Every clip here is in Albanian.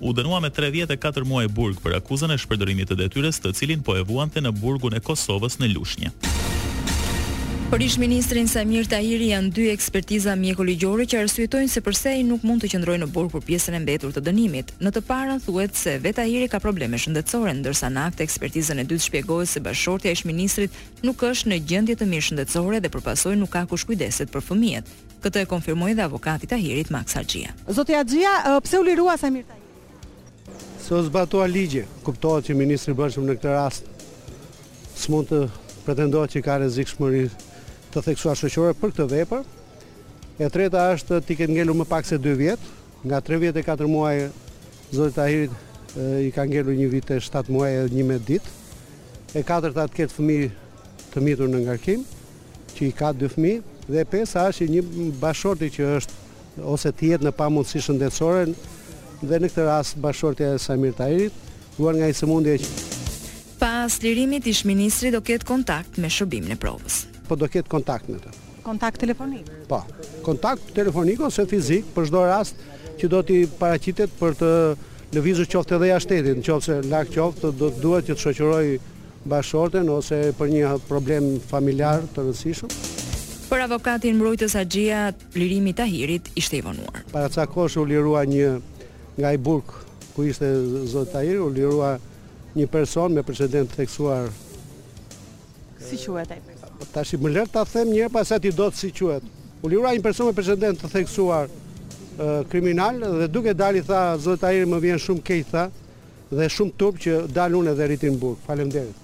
u dënua me tre vjet e katër muaj burg për akuzën e shpërdorimit të detyrës të cilin po e vuante në burgun e Kosovës në Lushnje. Për ish-ministrin Saimir Tahiri janë dy ekspertiza mjeko-ligjore që arsyetojnë se përse ai nuk mund të qëndrojë në burg për pjesën e mbetur të dënimit. Në të parën thuhet se vetë Tahiri ka probleme shëndetësore, ndërsa në akt ekspertizën e dytë shpjegohet se bashkëshortja e ish-ministrit nuk është në gjendje të mirë shëndetësore dhe për pasojë nuk ka kush kujdeset për fëmijët. Këtë e konfirmoi dhe avokati i Tahirit, Maks Haxhia. Zoti Haxhia, pse u lirua Samir Tahiri? Se u zbatua ligji. Kuptohet që ministri i Brendshëm në këtë rast s'mund të pretendohet që ka rrezikshmëri të theksuar shoqërore për këtë vepër. E treta është t'i ketë ngelur më pak se 2 vjet, nga 3 vjet e 4 muaj zotit Tahirit i ka ngelur një vit e 7 muaj e 11 ditë. E katërta të ketë fëmijë të mitur në ngarkim. që i ka dy fëmijë dhe e pesta është një bashkëshorti që është ose të jetë në pamundësi shëndetësore dhe në këtë rast bashkëshortja e Samir Tahirit, vuan nga një sëmundje që Pas lirimit, ish-ministri do ketë kontakt me shërbimin e provës. Po do ketë kontakt me të. Kontakt telefonik? Po, kontakt telefonik ose fizik për çdo rast që do t'i paraqitet për të lëvizur qoftë edhe jashtë shtetit, në qoftë se larg qoftë, do të duhet që të shoqërojë bashkëshorten ose për një problem familjar të rëndësishëm. Për avokatin mbrojtës Haxhia, lirimi i Tahirit ishte i vonuar. Para ca kohësh u lirua një nga ai burg ku ishte zoti Tahir, u lirua një person me precedent të theksuar. Si quhet ai person? Tashi më lër ta them një herë pastaj ti do ta dish si quhet. U lirua një person me precedent të theksuar kriminal dhe duke dalë i tha zoti Tahir më vjen shumë keq tha Dhe shumë turp që dal unë edhe rri ti në burg. Faleminderit.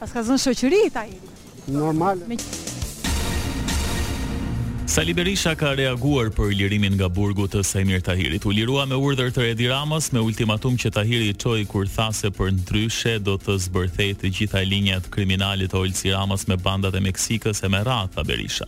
Paska zënë shoqëri Tahiri. Normal. Sali Berisha ka reaguar për lirimin nga burgu të Saimir Tahirit. U lirua me urdhër të Edi Ramës, me ultimatum që Tahiri i çoi kur tha se përndryshe do të zbërthejë të gjitha linjat kriminale të Olsi Ramës me bandat e Meksikës e me radhë, tha Berisha.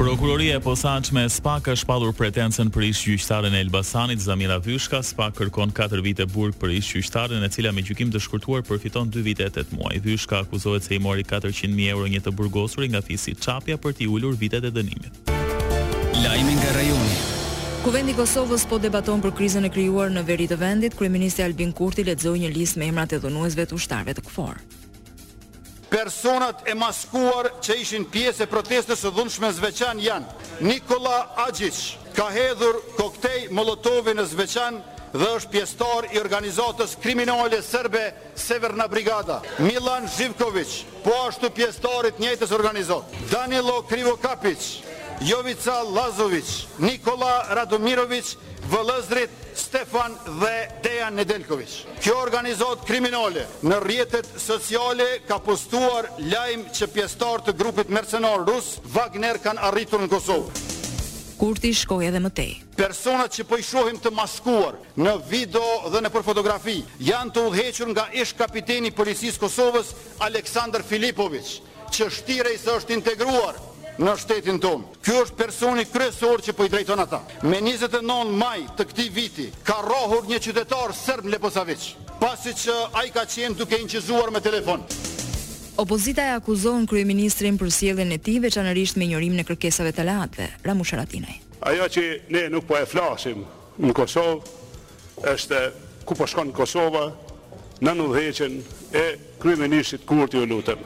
Prokuroria e Posaçme SPAK ka shpallur pretencën për ish-gjyqtaren e Elbasanit, Zamira Vyshka. SPAK kërkon katër vite burg për ish-gjyqtaren, e cila me gjykim të shkurtuar përfiton dy vite e tetë muaj. Vyshka akuzohet se i mori katërqind mijë euro një të burgosuri nga fisi Çapja për t'i ulur vitet e dënimit. Lajme nga rajoni. Kuvendi i Kosovës po debaton për krizën e krijuar në veri të vendit, kryeministri Albin Kurti lexoi një listë me emrat e dhunuesve të ushtarëve të KFOR. Personat e maskuar që ishin pjesë e protestës së dhunshme në Zveçan janë, Nikolla Axhiç, ka hedhur koktej molotovi në Zveçan dhe është pjesëtar i organizatës kriminale serbe Severna Brigada, Millan Zhivkoviç, po ashtu pjesëtar i të njëjtës organizatë, Danilo Krivokapiç, Jovica Llazoviç, Nikolla Radomiroviç, vëllezërit, Stefan dhe Dejan Nedeljkoviq. Kjo organizatë kriminale në rrjetet sociale ka postuar lajm që pjesëtarë të grupit mercenar rus Wagner kanë arritur në Kosovë. Kurti shkoi edhe më tej. Personat që po i shohim të maskuar në video dhe nëpër fotografi janë të udhëhequr nga ish-kapiteni i Policisë Kosovës, Aleksandar Filipoviq. që shtirej se është integruar në shtetin tonë. Ky është personi kryesor që po i drejton ata. Me njëzet e nëntë maj të këtij viti ka rrahur një qytetar serb në Leposaviq, pasi që ai ka qenë duke inçizuar me telefon. Opozita e akuzon kryeministrin për sjelljen e tij, veçanërisht me injorimin e kërkesave të aleatëve, Ramush Haradinaj. Ajo që ne nuk po e flasim në Kosovë, është ku po shkon Kosova nën udhëheqjen e kryeministrit Kurti ju lutem.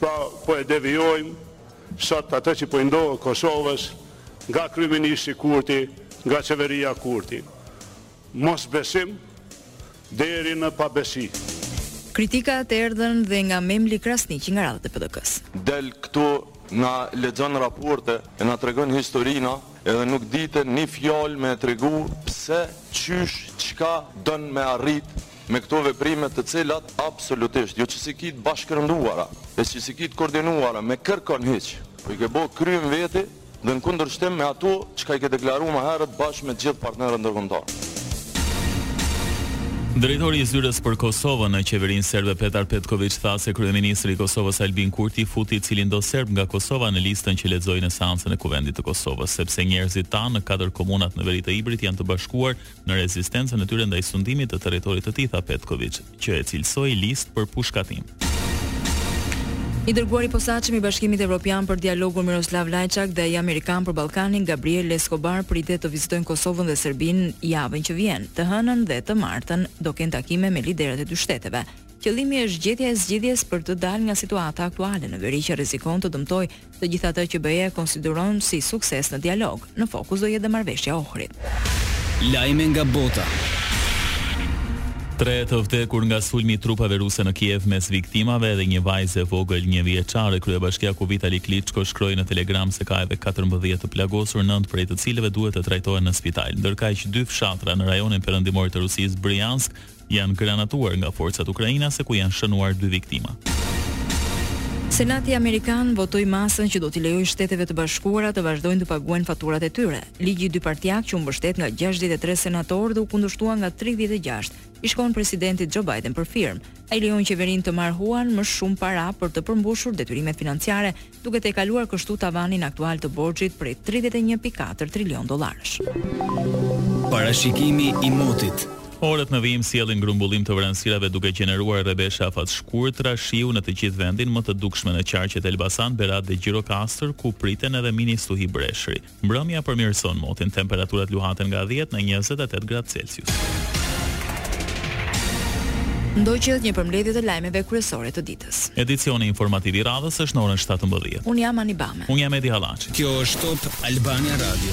Pra po e devijojmë sot atë që po i ndodh Kosovës nga kryeministri Kurti, nga qeveria Kurti. Mosbesim deri në pabesi. Kritikat erdhën dhe nga Memli Krasniqi nga radhët e PDK-së. Del këtu na lexon raporte e na tregon historina. Edhe nuk dite një fjalë me tregu pse, qysh, çka don me arrit me këto veprime të cilat absolutisht jo që s'i ki të bashkërënduara e që s'i ki të koordinuara me kërkon hiq, po i ke bo krym veti dhe në kundërshtim me ato çka i ke deklaru ma herët bashkë me gjithë partnerët ndërkombëtarë. Drejtori i Zyrës për Kosovën në Qeverinë serbe Petar Petkoviq tha se kryeministri i Kosovës Albin Kurti futi cilindo serb nga Kosova në listën që lexoi në seancën e Kuvendit të Kosovës sepse njerëzit tanë në katër komunat në veri të Ibrit janë të bashkuar në rezistencën e tyre ndaj sundimit të territorit të tij tha Petkoviq. që e cilësoi listë për pushkatim. I dërguari i posaçëm i Bashkimit Evropian për dialogun Miroslav Lajçak dhe ai amerikan për Ballkanin Gabriel Escobar pritet të vizitojnë Kosovën dhe Serbinë javën që vjen. Të hënën dhe të martën do kenë takime me liderët e dy shteteve. Qëllimi është gjetja e zgjidhjes për të dalë nga situata aktuale në veri që rrezikon të dëmtojë Të gjithë atë që BE-ja konsideron si sukses në dialog, në fokus do jetë dhe Marrëveshja e Ohrit. Lajme nga bota. Tre të vdekur nga sulmi i trupave ruse në Kiev mes viktimave edhe një vajzë e vogël një vjeçare, kryebashkiaku Vitali Klitschko shkroi në Telegram se ka edhe katërmbëdhjetë të plagosur, nëntë prej të cilëve duhet të trajtohen në spital. Ndërkaq dy fshatra në rajonin perëndimor të Rusisë, Bryansk, janë granatuar nga forcat ukrainase ku janë shënuar dy viktima. Senati amerikan votoi masën që do t'i lejojë Shteteve të Bashkuara të vazhdojnë të paguajnë faturat e tyre. Ligji dypartiak që u mbështet nga gjashtëdhjetë e tre senatorë dhe u kundërshtua nga tridhjetë e gjashtë, i shkon presidentit Joe Biden për firmë. Ai lejon qeverinë të marrë hua më shumë para për të përmbushur detyrimet financiare duke tejkaluar kështu tavanin aktual të borxhit prej tridhjetë e një pikë katër trilionë dollarësh. Parashikimi i motit. Orët në vijim sjellin grumbullim të vranësirave duke gjeneruar rrebeshe afatshkurtra shiu në të gjithë vendin, më të dukshme në qarqet Elbasan, Berat dhe Gjirokastër, ku priten edhe mini stuhi breshëri. Mbrëmja përmirëson motin, temperaturat luhaten nga dhjetë në njëzet e tetë gradë Celsius. Ndoqët një përmbledhje të lajmeve kryesore të ditës. Edicioni informativ i radhës është në orën shtatëmbëdhjetë. Unë jam Ani Bame. Unë jam Edi Hallaçi. Kjo është Top Albania Radio.